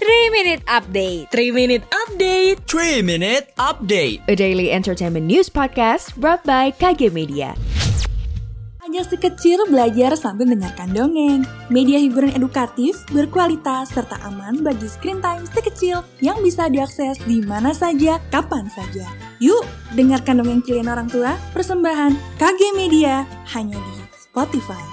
3 Minute Update 3 Minute Update 3 Minute Update A daily entertainment news podcast brought by KG Media Ajak si kecil belajar sambil mendengarkan dongeng. Media hiburan edukatif, berkualitas, serta aman bagi screen time si kecil yang bisa diakses di mana saja, kapan saja. Yuk, dengarkan dongeng kalian orang tua, persembahan KG Media, hanya di Spotify.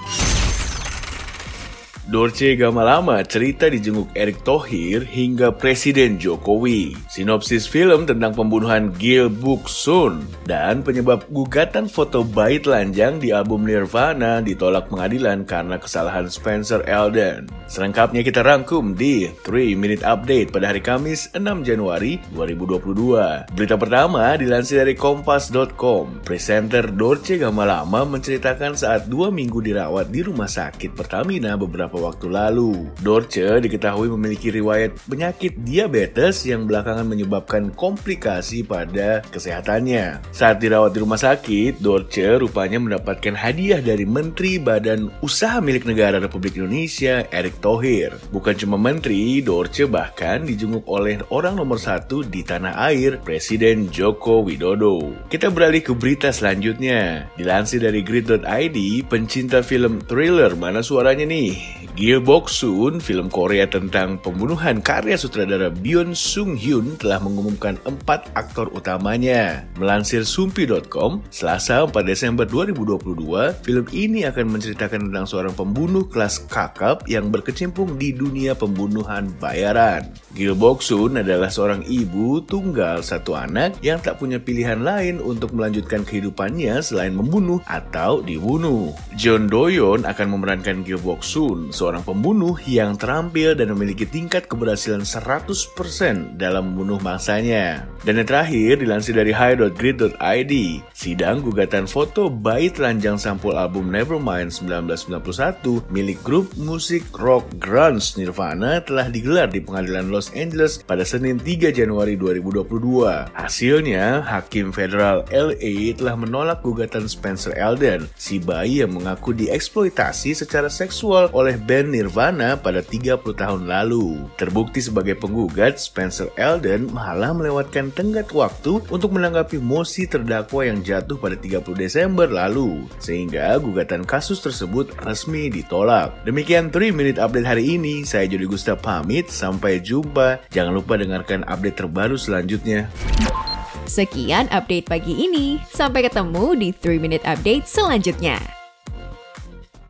Dorce Gamalama cerita dijenguk Erick Thohir hingga Presiden Jokowi. Sinopsis film tentang pembunuhan Gil Buksun dan penyebab gugatan foto bayi telanjang di album Nirvana ditolak pengadilan karena kesalahan Spencer Elden. Selengkapnya kita rangkum di 3 Minute Update pada hari Kamis 6 Januari 2022. Berita pertama dilansir dari Kompas.com. Presenter Dorce Gamalama menceritakan saat dua minggu dirawat di rumah sakit Pertamina beberapa waktu lalu. Dorce diketahui memiliki riwayat penyakit diabetes yang belakangan menyebabkan komplikasi pada kesehatannya. Saat dirawat di rumah sakit, Dorce rupanya mendapatkan hadiah dari Menteri Badan Usaha Milik Negara Republik Indonesia, Erick Thohir. Bukan cuma menteri, Dorce bahkan dijenguk oleh orang nomor satu di tanah air, Presiden Joko Widodo. Kita beralih ke berita selanjutnya. Dilansir dari grid.id, pencinta film thriller mana suaranya nih? Gil Boksun, film Korea tentang pembunuhan karya sutradara Byun Sung Hyun telah mengumumkan empat aktor utamanya. Melansir Sumpi.com, Selasa 4 Desember 2022, film ini akan menceritakan tentang seorang pembunuh kelas kakap yang berkecimpung di dunia pembunuhan bayaran. Gil Boksun adalah seorang ibu tunggal satu anak yang tak punya pilihan lain untuk melanjutkan kehidupannya selain membunuh atau dibunuh. John Doyon akan memerankan Boksun, seorang pembunuh yang terampil dan memiliki tingkat keberhasilan 100% dalam membunuh mangsanya. Dan yang terakhir, dilansir dari high.grid.id, sidang gugatan foto bayi telanjang sampul album Nevermind 1991 milik grup musik rock grunge Nirvana telah digelar di pengadilan Los Angeles pada Senin 3 Januari 2022. Hasilnya, Hakim Federal LA telah menolak gugatan Spencer Elden, si bayi yang mengaku dieksploitasi secara seksual oleh band Nirvana pada 30 tahun lalu. Terbukti sebagai penggugat, Spencer Elden malah melewatkan tenggat waktu untuk menanggapi mosi terdakwa yang jatuh pada 30 Desember lalu, sehingga gugatan kasus tersebut resmi ditolak. Demikian 3 Minute Update hari ini, saya Jody Gustaf pamit, sampai jumpa. Jangan lupa dengarkan update terbaru selanjutnya. Sekian update pagi ini Sampai ketemu di 3 Minute Update selanjutnya